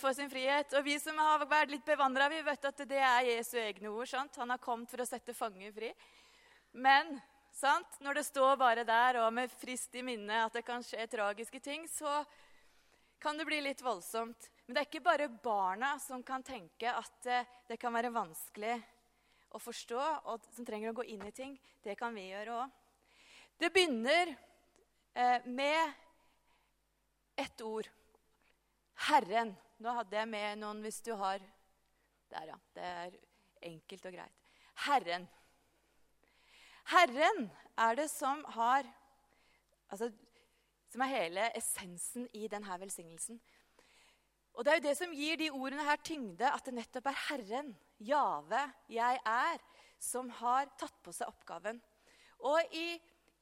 for sin frihet. Og vi som har vært litt bevandra, vet at det er Jesu egne ord. sant? Han har kommet for å sette fanger fri. Men sant? når det står bare der, og med frist i minne at det kan skje tragiske ting, så kan det bli litt voldsomt. Men det er ikke bare barna som kan tenke at eh, det kan være vanskelig å forstå, og som trenger å gå inn i ting. Det kan vi gjøre òg. Det begynner eh, med ett ord. Herren. Nå hadde jeg med noen hvis du har Der, ja. Det er enkelt og greit. Herren. Herren er det som har altså, Som er hele essensen i denne velsignelsen. Og det er jo det som gir de ordene her tyngde, at det nettopp er Herren, Jave, jeg er, som har tatt på seg oppgaven. Og i,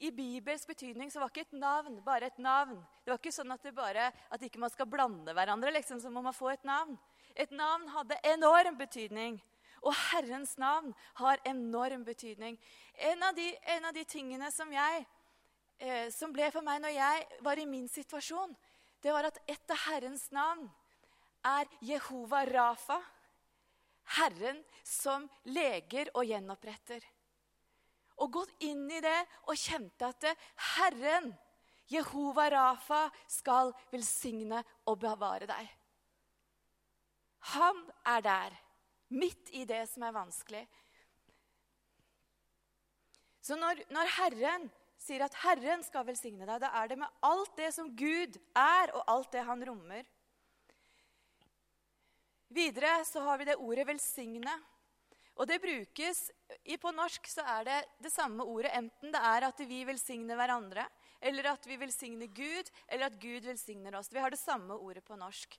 i bibelsk betydning så var ikke et navn bare et navn. Det var ikke sånn at, det bare, at ikke man skal blande hverandre, liksom, så må man få et navn. Et navn hadde enorm betydning. Og Herrens navn har enorm betydning. En av de, en av de tingene som, jeg, eh, som ble for meg når jeg var i min situasjon, det var at et av Herrens navn er Jehova Rafa, Herren som leger og gjenoppretter. Og gått inn i det og kjente at Herren, Jehova Rafa, skal velsigne og bevare deg. Han er der, midt i det som er vanskelig. Så når, når Herren sier at Herren skal velsigne deg, da er det med alt det som Gud er, og alt det han rommer. Videre så har vi det ordet 'velsigne'. Og det brukes, På norsk så er det det samme ordet, enten det er at vi velsigner hverandre, eller at vi velsigner Gud, eller at Gud velsigner oss. Vi har det samme ordet på norsk.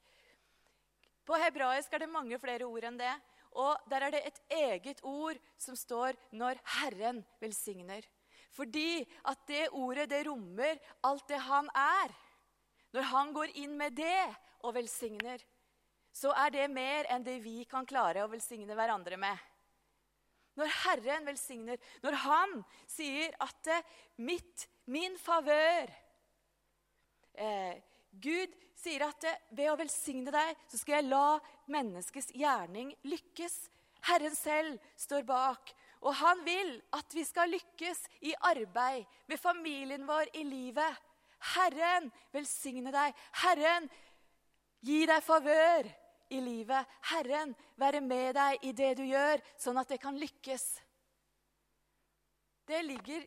På hebraisk er det mange flere ord enn det. Og der er det et eget ord som står 'når Herren velsigner'. Fordi at det ordet det rommer alt det han er. Når han går inn med det og velsigner, så er det mer enn det vi kan klare å velsigne hverandre med. Når Herren velsigner, når Han sier at mitt, min favør eh, Gud sier at ved å velsigne deg, så skal jeg la menneskets gjerning lykkes. Herren selv står bak. Og han vil at vi skal lykkes i arbeid, med familien vår, i livet. Herren velsigne deg. Herren gi deg favør i livet. Herren være med deg i det du gjør, sånn at det kan lykkes. Det ligger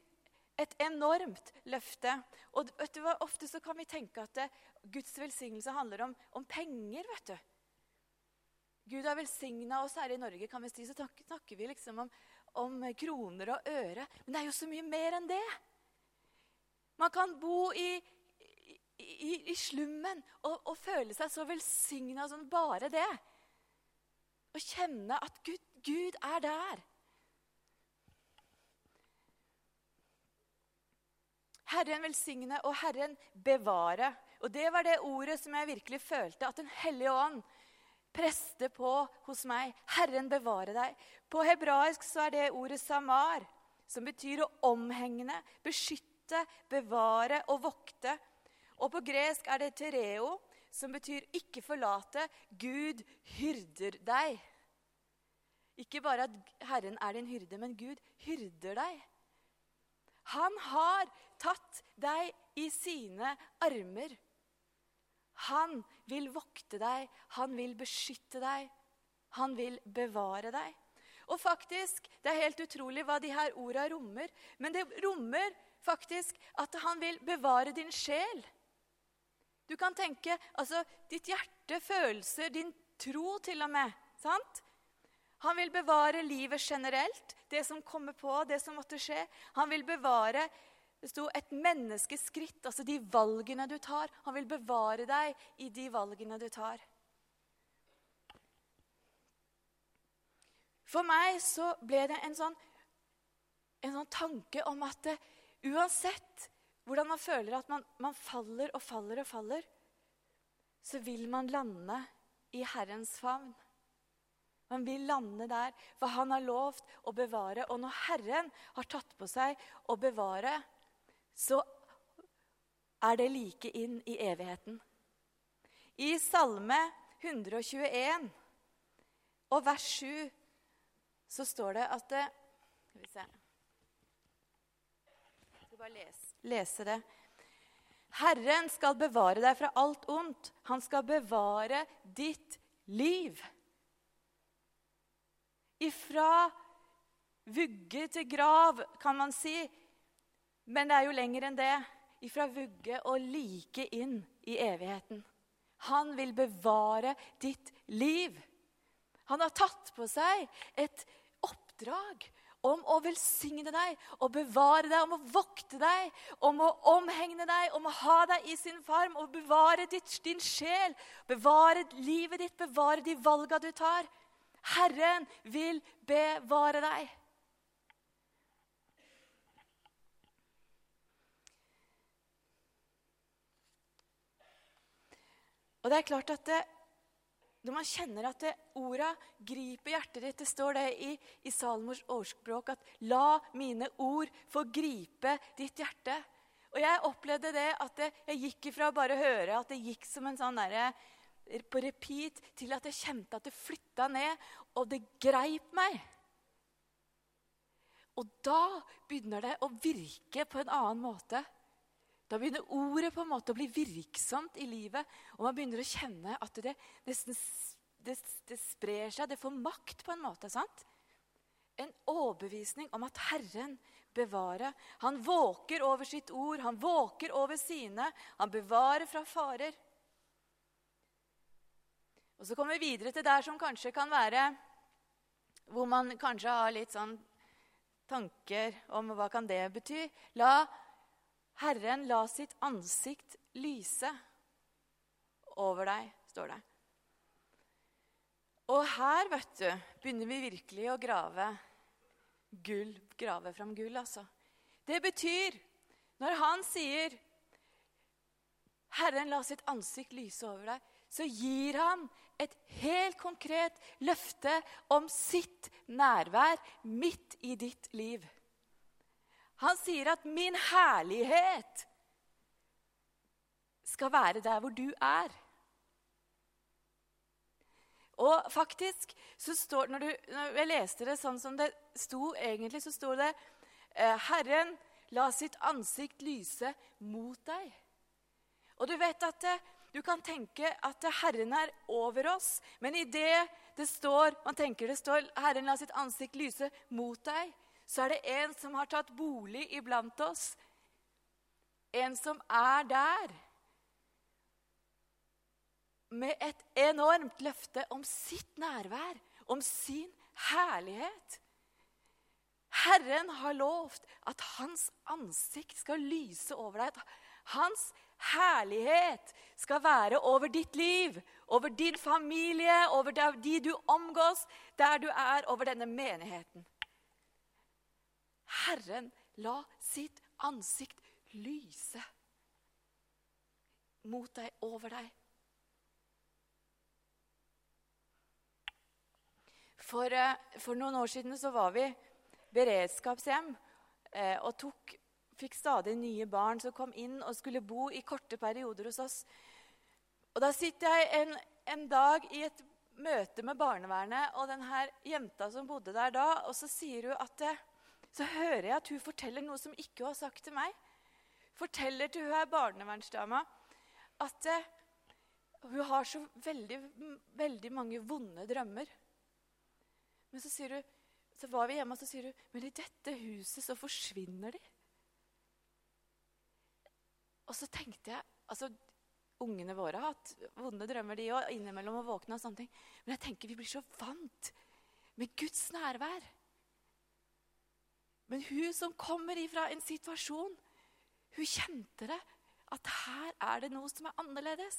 et enormt løfte. Og vet du? Ofte så kan vi tenke at det, Guds velsignelse handler om, om, penger. vet du. Gud har velsigna oss her i Norge, kan vi si, så snakker vi liksom om, om kroner og øre. Men det er jo så mye mer enn det. Man kan bo i i, i slummen og, og, føle seg så velsigna som bare det. Å kjenne at Gud, Gud er der. Herren velsigne og Herren bevare. Og Det var det ordet som jeg virkelig følte at Den hellige ånd preste på hos meg. Herren bevare deg. På hebraisk så er det ordet samar, som betyr å omhengne, beskytte, bevare og vokte. Og på gresk er det tereo, som betyr 'ikke forlate'. Gud hyrder deg. Ikke bare at Herren er din hyrde, men Gud hyrder deg. Han har tatt deg i sine armer. Han vil vokte deg, han vil beskytte deg, han vil bevare deg. Og faktisk, Det er helt utrolig hva de her orda rommer. Men det rommer faktisk at han vil bevare din sjel. Du kan tenke altså, ditt hjerte, følelser, din tro til og med. sant? Han vil bevare livet generelt, det som kommer på, det som måtte skje. Han vil bevare det sto et menneskeskritt, altså de valgene du tar. Han vil bevare deg i de valgene du tar. For meg så ble det en sånn, en sånn tanke om at uansett hvordan man føler at man, man faller og faller og faller, så vil man lande i Herrens favn. Man vil lande der, for han har lovt å bevare. Og når Herren har tatt på seg å bevare, så er det like inn i evigheten. I Salme 121 og vers 7 så står det at det, Skal vi se Jeg skal bare lese, lese det. Herren skal bevare deg fra alt ondt. Han skal bevare ditt liv. Ifra vugge til grav, kan man si. Men det er jo lenger enn det. Ifra vugge og like inn i evigheten. Han vil bevare ditt liv. Han har tatt på seg et oppdrag om å velsigne deg, og bevare deg, om å vokte deg, om å omhegne deg, om å ha deg i sin farm, og bevare ditt, din sjel, bevare livet ditt, bevare de valga du tar. Herren vil bevare deg. Og det er klart at det, når man kjenner at orda griper hjertet ditt Det står det i, i Salmors ordspråk at 'la mine ord få gripe ditt hjerte'. Og jeg opplevde det at jeg gikk ifra å bare høre at det gikk som en sånn derre på repeat, til at jeg kjente at det flytta ned, og det greip meg. Og da begynner det å virke på en annen måte. Da begynner ordet på en måte å bli virksomt i livet, og man begynner å kjenne at det nesten det, det sprer seg. Det får makt på en måte. sant? En overbevisning om at Herren bevarer. Han våker over sitt ord, han våker over sine. Han bevarer fra farer. Og Så kommer vi videre til der som kanskje kan være Hvor man kanskje har litt sånn tanker om hva kan det bety. La Herren la sitt ansikt lyse over deg, står det. Og her, vet du, begynner vi virkelig å grave gull, grave fram gull, altså. Det betyr, når han sier 'Herren la sitt ansikt lyse over deg', så gir han et helt konkret løfte om sitt nærvær midt i ditt liv. Han sier at 'min herlighet' skal være der hvor du er. Og faktisk så står når, du, når jeg leste det sånn som det sto egentlig, så står det eh, 'Herren la sitt ansikt lyse mot deg'. Og du vet at det, du kan tenke at Herren er over oss, men i det det står, man tenker det står 'Herren la sitt ansikt lyse mot deg', så er det en som har tatt bolig iblant oss. En som er der. Med et enormt løfte om sitt nærvær, om sin herlighet. Herren har lovt at hans ansikt skal lyse over deg. Hans herlighet skal være over ditt liv, over din familie, over de du omgås, der du er, over denne menigheten. Herren la sitt ansikt lyse mot deg, over deg. For, eh, for noen år siden så var vi beredskapshjem eh, og tok, fikk stadig nye barn som kom inn og skulle bo i korte perioder hos oss. Og Da sitter jeg en, en dag i et møte med barnevernet og denne jenta som bodde der da, og så sier hun at eh, så hører jeg at hun forteller noe som ikke hun har sagt til meg. Forteller til hun er barnevernsdama at eh, hun har så veldig, veldig mange vonde drømmer. Men så, sier hun, så var vi hjemme, og så sier hun men i dette huset så forsvinner de. Og så tenkte jeg altså, Ungene våre har hatt vonde drømmer, de òg, innimellom å våkne. og sånne ting. Men jeg tenker vi blir så vant med Guds nærvær. Men hun som kommer ifra en situasjon, hun kjente det. At her er det noe som er annerledes.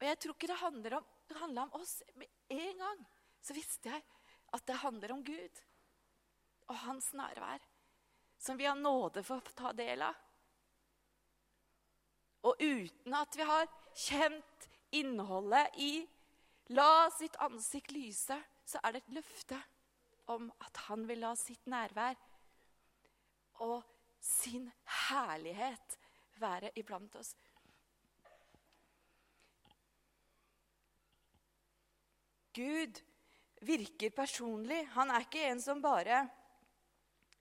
Og jeg tror ikke det handler om, om oss. Med en gang så visste jeg at det handler om Gud og hans nærvær. Som vi har nåde for å ta del av. Og uten at vi har kjent innholdet i 'la sitt ansikt lyse', så er det et løfte om at han vil la sitt nærvær og sin herlighet være iblant oss. Gud virker personlig. Han er ikke en som bare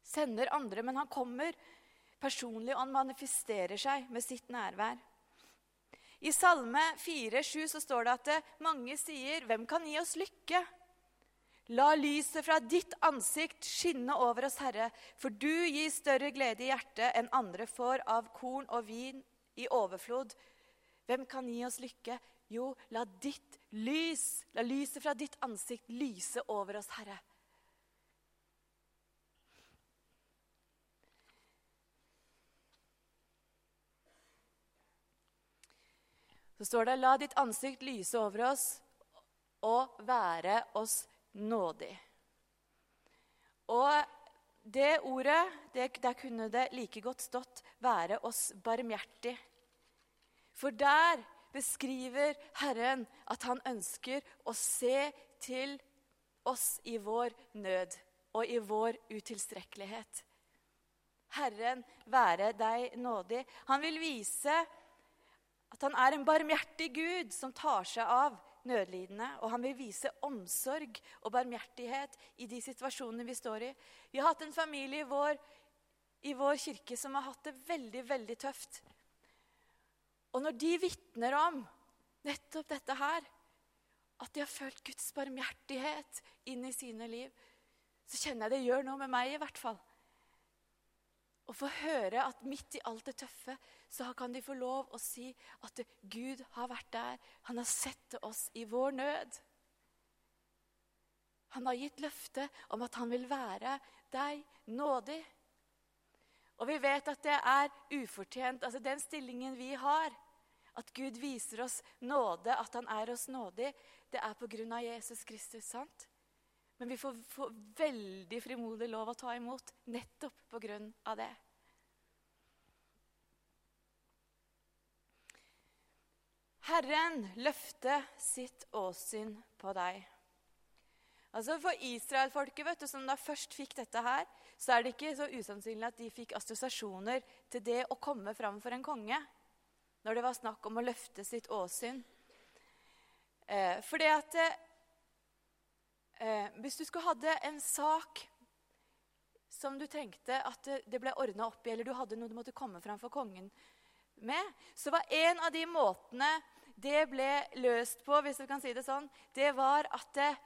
sender andre, men han kommer personlig, og han manifesterer seg med sitt nærvær. I Salme 4,7 så står det at mange sier, 'Hvem kan gi oss lykke?' La lyset fra ditt ansikt skinne over oss, Herre, for du gir større glede i hjertet enn andre får av korn og vin i overflod. Hvem kan gi oss lykke? Jo, la ditt lys, la lyset fra ditt ansikt lyse over oss, Herre. Så står det, la ditt ansikt lyse over oss og være oss nådig. Og det ordet, det, der kunne det like godt stått 'være oss barmhjertig'. For der beskriver Herren at han ønsker å se til oss i vår nød og i vår utilstrekkelighet. Herren være deg nådig. Han vil vise at han er en barmhjertig Gud som tar seg av nødlidende, og han vil vise omsorg og barmhjertighet i de situasjonene vi står i. Vi har hatt en familie i vår, i vår kirke som har hatt det veldig, veldig tøft. Og når de vitner om nettopp dette her, at de har følt Guds barmhjertighet inn i sine liv, så kjenner jeg det gjør noe med meg i hvert fall. Å få høre at midt i alt det tøffe så kan de få lov å si at Gud har vært der. Han har sett oss i vår nød. Han har gitt løfte om at han vil være deg nådig. Og vi vet at det er ufortjent, altså den stillingen vi har. At Gud viser oss nåde, at han er oss nådig, det er på grunn av Jesus Kristus. sant? Men vi får, får veldig frimodig lov å ta imot nettopp på grunn av det. Herren løfte sitt åsyn på deg. Altså For israelfolket, vet du, som da først fikk dette her, så er det ikke så usannsynlig at de fikk assosiasjoner til det å komme fram for en konge når det var snakk om å løfte sitt åsyn. Eh, fordi at eh, Hvis du skulle hadde en sak som du trengte at det ble ordna opp i, eller du hadde noe du måtte komme fram for kongen med, så var en av de måtene det ble løst på, hvis du kan si det sånn, det var at eh,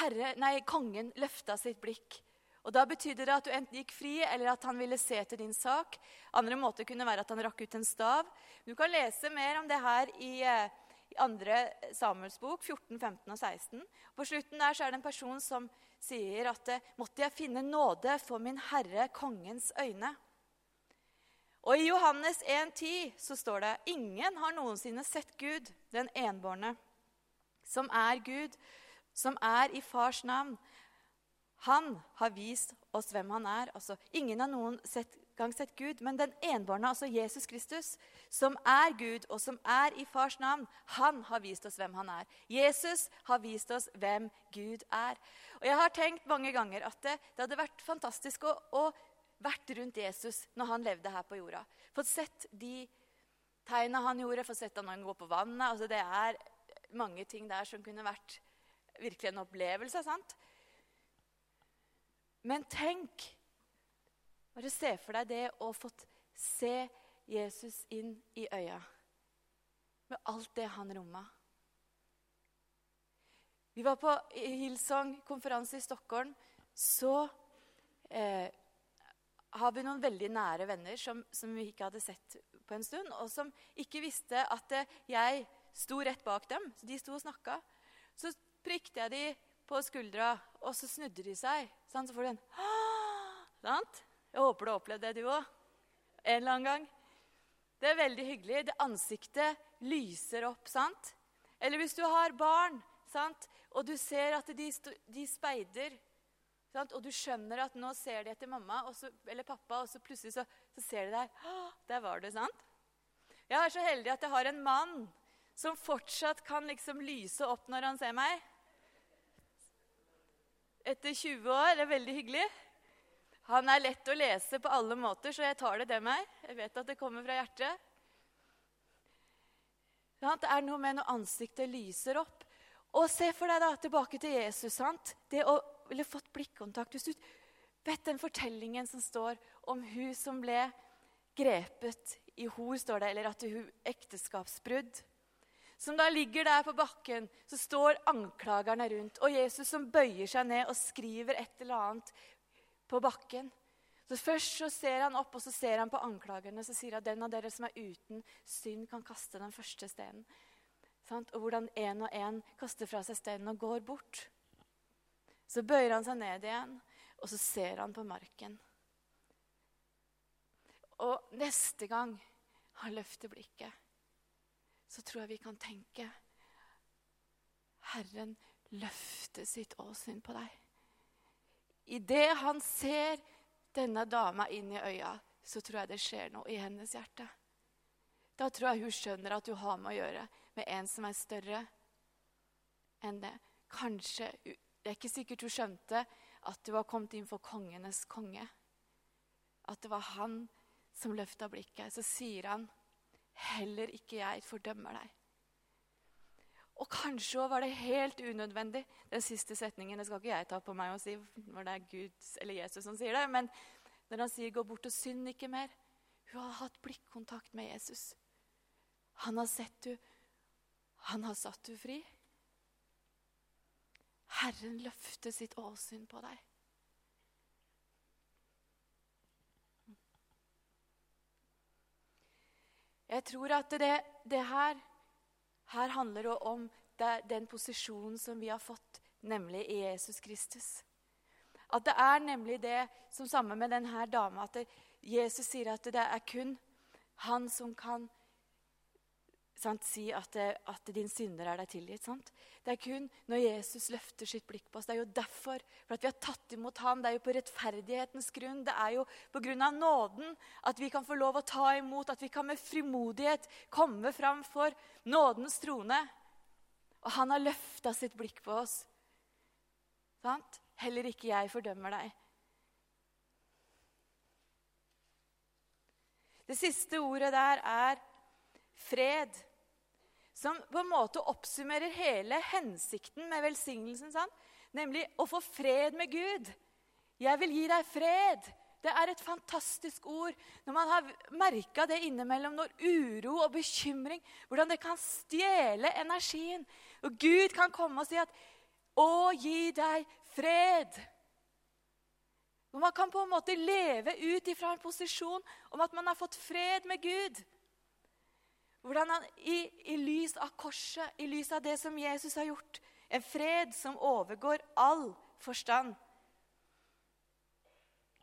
herre, nei, kongen løfta sitt blikk. Og Da betydde det at du enten gikk fri, eller at han ville se til din sak. Andre måter kunne være at han rakk ut en stav. Du kan lese mer om det her i, eh, i andre Samuels bok, 14, 15 og 16. På slutten der så er det en person som sier at eh, måtte jeg finne nåde for min herre kongens øyne. Og i Johannes 1,10 så står det ingen har noensinne sett Gud, den enbårne, som er Gud, som er i fars navn. Han har vist oss hvem han er. Altså, ingen har noen sett, gang sett Gud, men den enbårne, altså Jesus Kristus, som er Gud, og som er i fars navn, han har vist oss hvem han er. Jesus har vist oss hvem Gud er. Og Jeg har tenkt mange ganger at det, det hadde vært fantastisk å, å vært rundt Jesus når han levde her på jorda. Fått sett de tegna han gjorde, fått sett han gå på vannet. Altså, det er mange ting der som kunne vært virkelig en opplevelse. sant? Men tenk Bare se for deg det å fått se Jesus inn i øya. Med alt det han romma. Vi var på Hillsong-konferanse i Stockholm. Så eh, har vi noen veldig nære venner som, som, vi ikke hadde sett på en stund, og som ikke visste at jeg sto rett bak dem. Så de sto og snakka. Så prikket jeg de på skuldra, og så snudde de seg. Sånn, Så får du en sant? Jeg håper du har opplevd det, du òg. En eller annen gang. Det er veldig hyggelig. Det Ansiktet lyser opp. sant? Eller hvis du har barn, sant? og du ser at de, de speider Sant? Og du skjønner at nå ser de etter mamma så, eller pappa, og så plutselig så, så ser de deg. Der var du, sant? Jeg er så heldig at jeg har en mann som fortsatt kan liksom lyse opp når han ser meg. Etter 20 år. Det er veldig hyggelig. Han er lett å lese på alle måter, så jeg tar det til meg. Jeg vet at det kommer fra hjertet. Det er noe med når ansiktet lyser opp. Og se for deg da tilbake til Jesus. sant? Det å ville fått blikkontakt. Hvis du vet den fortellingen som står om hun som ble grepet i hor, står det, eller at hun ekteskapsbrudd. Som da ligger der på bakken, så står anklagerne rundt. Og Jesus som bøyer seg ned og skriver et eller annet på bakken. Så Først så ser han opp og så ser han på anklagerne så sier han, den av dere som er uten synd, kan kaste den første steinen. Og hvordan en og en kaster fra seg steinen og går bort. Så bøyer han seg ned igjen, og så ser han på marken. Og neste gang han løfter blikket, så tror jeg vi kan tenke Herren løfter sitt åsyn på deg. Idet han ser denne dama inn i øya, så tror jeg det skjer noe i hennes hjerte. Da tror jeg hun skjønner at hun har med å gjøre med en som er større enn det. Kanskje Det er ikke sikkert hun skjønte at du var kommet inn for kongenes konge. At det var han som løfta blikket. Så sier han, 'Heller ikke jeg fordømmer deg'. Og kanskje var det helt unødvendig. Den siste setningen det skal ikke jeg ta på meg å si når det er Gud eller Jesus som sier det. Men når han sier 'gå bort og synd ikke mer' Hun har hatt blikkontakt med Jesus. Han har sett du, han har satt du fri. Herren løfter sitt åsyn på deg. Jeg tror at det, det her, her handler det om den posisjonen som vi har fått, nemlig i Jesus Kristus. At det er nemlig det som sammen med denne dama, at Jesus sier at det er kun han som kan sant, si at, at, din synder er deg tilgitt. Sant? Det er kun når Jesus løfter sitt blikk på oss. Det er jo derfor for at vi har tatt imot ham. Det er jo på rettferdighetens grunn. Det er jo på grunn av nåden at vi kan få lov å ta imot, at vi kan med frimodighet komme fram for nådens trone. Og han har løfta sitt blikk på oss. Sant? Heller ikke jeg fordømmer deg. Det siste ordet der er fred som på en måte oppsummerer hele hensikten med velsignelsen. Sant? Nemlig å få fred med Gud. Jeg vil gi deg fred. Det er et fantastisk ord. Når man har merka det innimellom, når uro og bekymring Hvordan det kan stjele energien. Og Gud kan komme og si at 'Å, gi deg fred'. Og Man kan på en måte leve ut ifra en posisjon om at man har fått fred med Gud. Hvordan han i, i, lys av korset, i lys av det som Jesus har gjort, en fred som overgår all forstand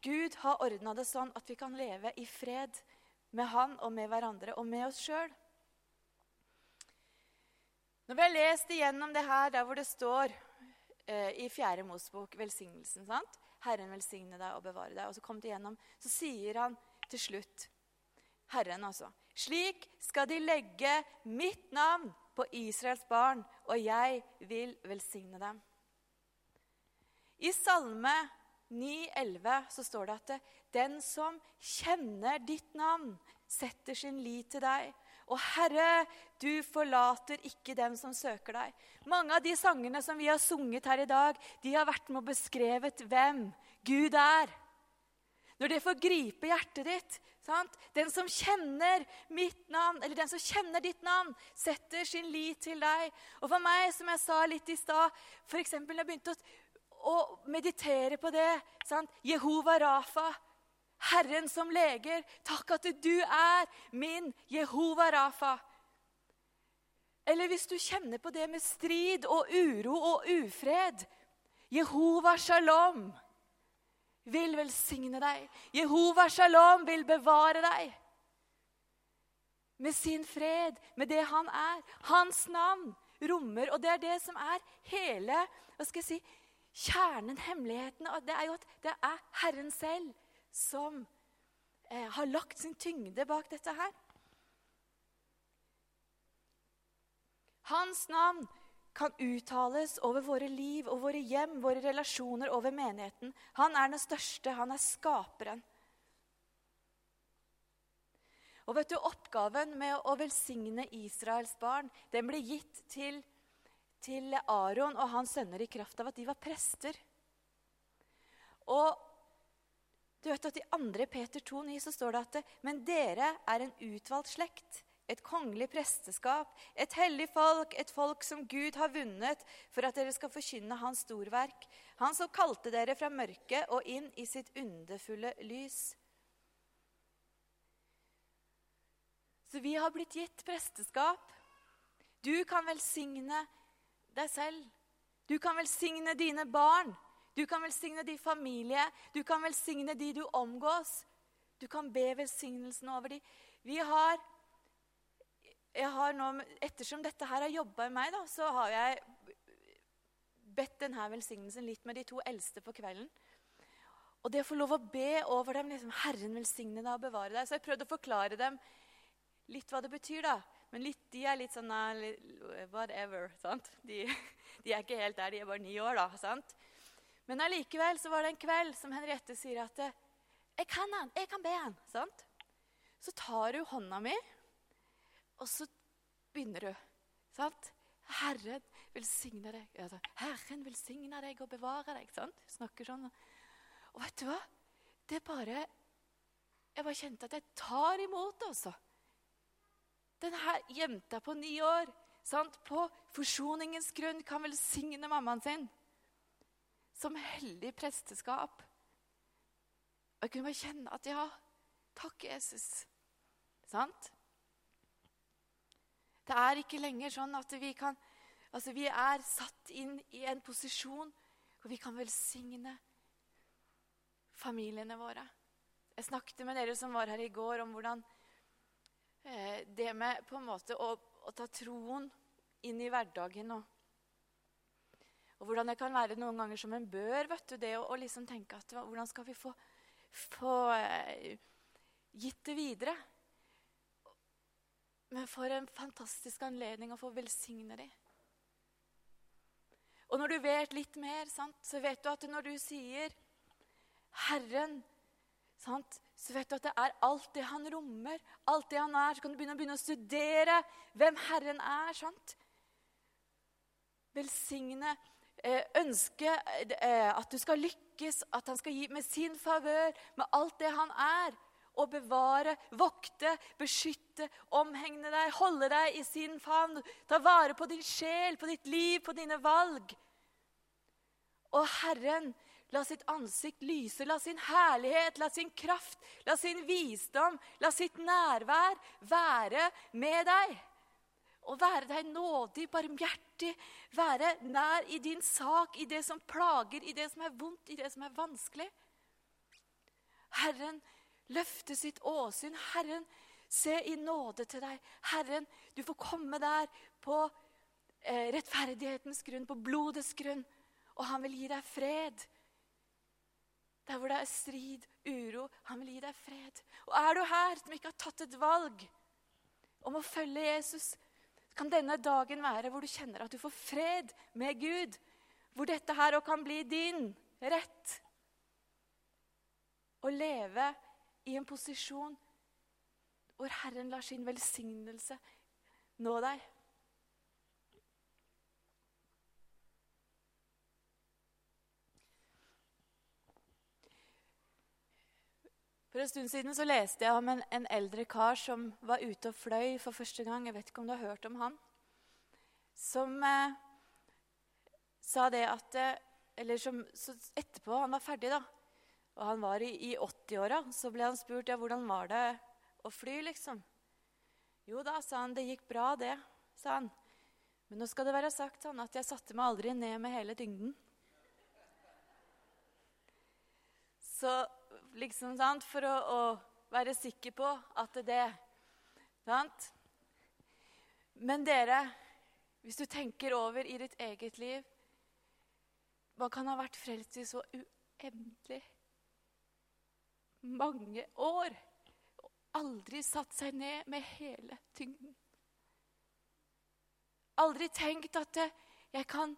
Gud har ordna det sånn at vi kan leve i fred med Han og med hverandre og med oss sjøl. Når vi har lest igjennom det her der hvor det står eh, i Fjerde Mosbok velsignelsen sant? Herren velsigne deg og bevare deg. Og så kom det igjennom, så sier han til slutt Herren, altså. Slik skal de legge mitt navn på Israels barn, og jeg vil velsigne dem. I Salme 9,11 så står det at den som kjenner ditt navn, setter sin lit til deg. Og Herre, du forlater ikke dem som søker deg. Mange av de sangene som vi har sunget her i dag, de har vært med og beskrevet hvem Gud er. Når det får gripe hjertet ditt sant? Den som kjenner mitt navn, eller den som kjenner ditt navn, setter sin lit til deg. Og for meg, som jeg sa litt i stad, f.eks. når jeg begynte å, å, meditere på det sant? Jehova Rafa, Herren som leger. Takk at du er min Jehova Rafa. Eller hvis du kjenner på det med strid og uro og ufred. Jehova Shalom vil velsigne deg. Jehova Shalom vil bevare deg. Med sin fred, med det han er. Hans navn rommer Og det er det som er hele hva skal jeg si, kjernen, hemmeligheten. Det er jo at det er Herren selv som eh, har lagt sin tyngde bak dette her. Hans navn kan uttales over våre liv og våre hjem, våre relasjoner, over menigheten. Han er den største. Han er skaperen. Og vet du, Oppgaven med å velsigne Israels barn den ble gitt til, til Aron og hans sønner i kraft av at de var prester. Og du vet at I 2. Peter 2,9 så står det at men dere er en utvalgt slekt, et kongelig presteskap, et hellig folk, et folk som Gud har vunnet for at dere skal forkynne Hans storverk. Han som kalte dere fra mørket og inn i sitt underfulle lys. Så vi har blitt gitt presteskap. Du kan velsigne deg selv. Du kan velsigne dine barn. Du kan velsigne din familie. Du kan velsigne de du omgås. Du kan be velsignelsen over dem. Vi har nå, Ettersom dette her har jobba i meg, da, så har jeg bedt denne velsignelsen litt med de to eldste på kvelden. Og det å få lov å be over dem liksom, 'Herren velsigne deg og bevare deg'. Så jeg prøvde å forklare dem litt hva det betyr. da. Men litt, de er litt sånn whatever. sant? De, de, er ikke helt der. De er bare ni år, da. sant? Men allikevel så var det en kveld som Henriette sier at 'Jeg kan han, jeg kan be han'. sant? Så tar hun hånda mi og så begynner du. sant? Herren velsigne deg. Altså, Herren velsigne deg og bevare deg. sant? Snakker sånn. Og vet du hva? Det er bare Jeg bare kjente at jeg tar imot, altså. Denne jenta på ni år sant? på forsoningens grunn kan velsigne mammaen sin som hellig presteskap. Og jeg kunne bare kjenne at ja, takk, Jesus. Sant? Det er ikke lenger sånn at vi kan Altså, vi er satt inn i en posisjon hvor vi kan velsigne familiene våre. Jeg snakket med dere som var her i går, om hvordan eh, det med på en måte å, å, ta troen inn i hverdagen og, og hvordan det kan være noen ganger som en bør. vet du, Det å, liksom tenke at hvordan skal vi få, få eh, gitt det videre? Men for en fantastisk anledning å få velsigne dem. Og når du vet litt mer, sant, så vet du at når du sier 'Herren', sant, så vet du at det er alt det han rommer, alt det han er. Så kan du begynne, begynne å studere hvem Herren er. sant? Velsigne, eh, ønske eh, at du skal lykkes, at han skal gi med sin favør, med alt det han er å bevare, vokte, beskytte, omhegne deg, holde deg i sin favn. Ta vare på din sjel, på ditt liv, på dine valg. Og Herren, la sitt ansikt lyse, la sin herlighet, la sin kraft, la sin visdom, la sitt nærvær være med deg. Og være deg nådig, barmhjertig, være nær i din sak, i det som plager, i det som er vondt, i det som er vanskelig. Herren, løfte sitt åsyn. Herren, se i nåde til deg. Herren, du får komme der på eh, rettferdighetens grunn, på blodets grunn. Og han vil gi deg fred. Der hvor det er strid, uro, han vil gi deg fred. Og er du her som ikke har tatt et valg om å følge Jesus, kan denne dagen være hvor du kjenner at du får fred med Gud. Hvor dette her òg kan bli din rett. Å leve i en posisjon hvor Herren lar sin velsignelse nå deg. For en stund siden så leste jeg om en, en, eldre kar som var ute og fløy for første gang. Jeg vet ikke om du har hørt om han. Som eh, sa det at eh, Eller som etterpå han var ferdig, da, og han var i, i 80-åra. Så ble han spurt ja, hvordan var det å fly, liksom. Jo da, sa han, det gikk bra, det, sa han. Men nå skal det være sagt sånn at jeg satte meg aldri ned med hele tyngden. Så liksom, sant, for å, å være sikker på at det Sant? Men dere, hvis du tenker over i ditt eget liv Hva kan ha vært frelst i så uendelig mange år og aldri satt seg ned med hele tyngden. Aldri tenkt at jeg kan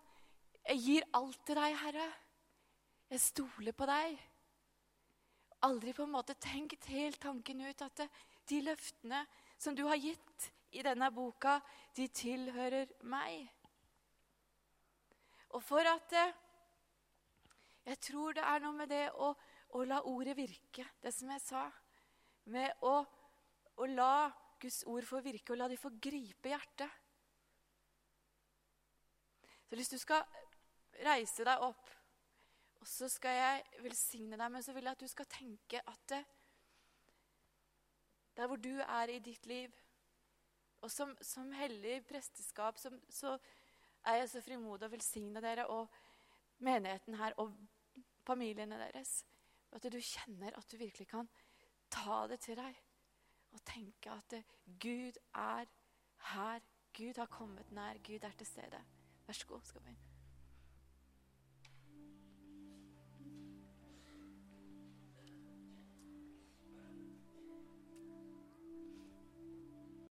Jeg gir alt til deg, Herre. Jeg stoler på deg. Aldri på en måte tenkt helt tanken ut at de løftene som du har gitt i denne boka, de tilhører meg. Og for at eh, Jeg tror det er noe med det å, å la ordet virke, det som jeg sa. Med å, å la Guds ord få virke, og la de få gripe hjertet. Så hvis du skal reise deg opp, og så skal jeg velsigne deg, men så vil jeg at du skal tenke at det, der hvor du er i ditt liv Og som, som hellig presteskap som, så er jeg så frimodig å velsigne dere og menigheten her og familiene deres. At du kjenner at du virkelig kan ta det til deg og tenke at Gud er her. Gud har kommet nær. Gud er til stede. Vær så god. skal vi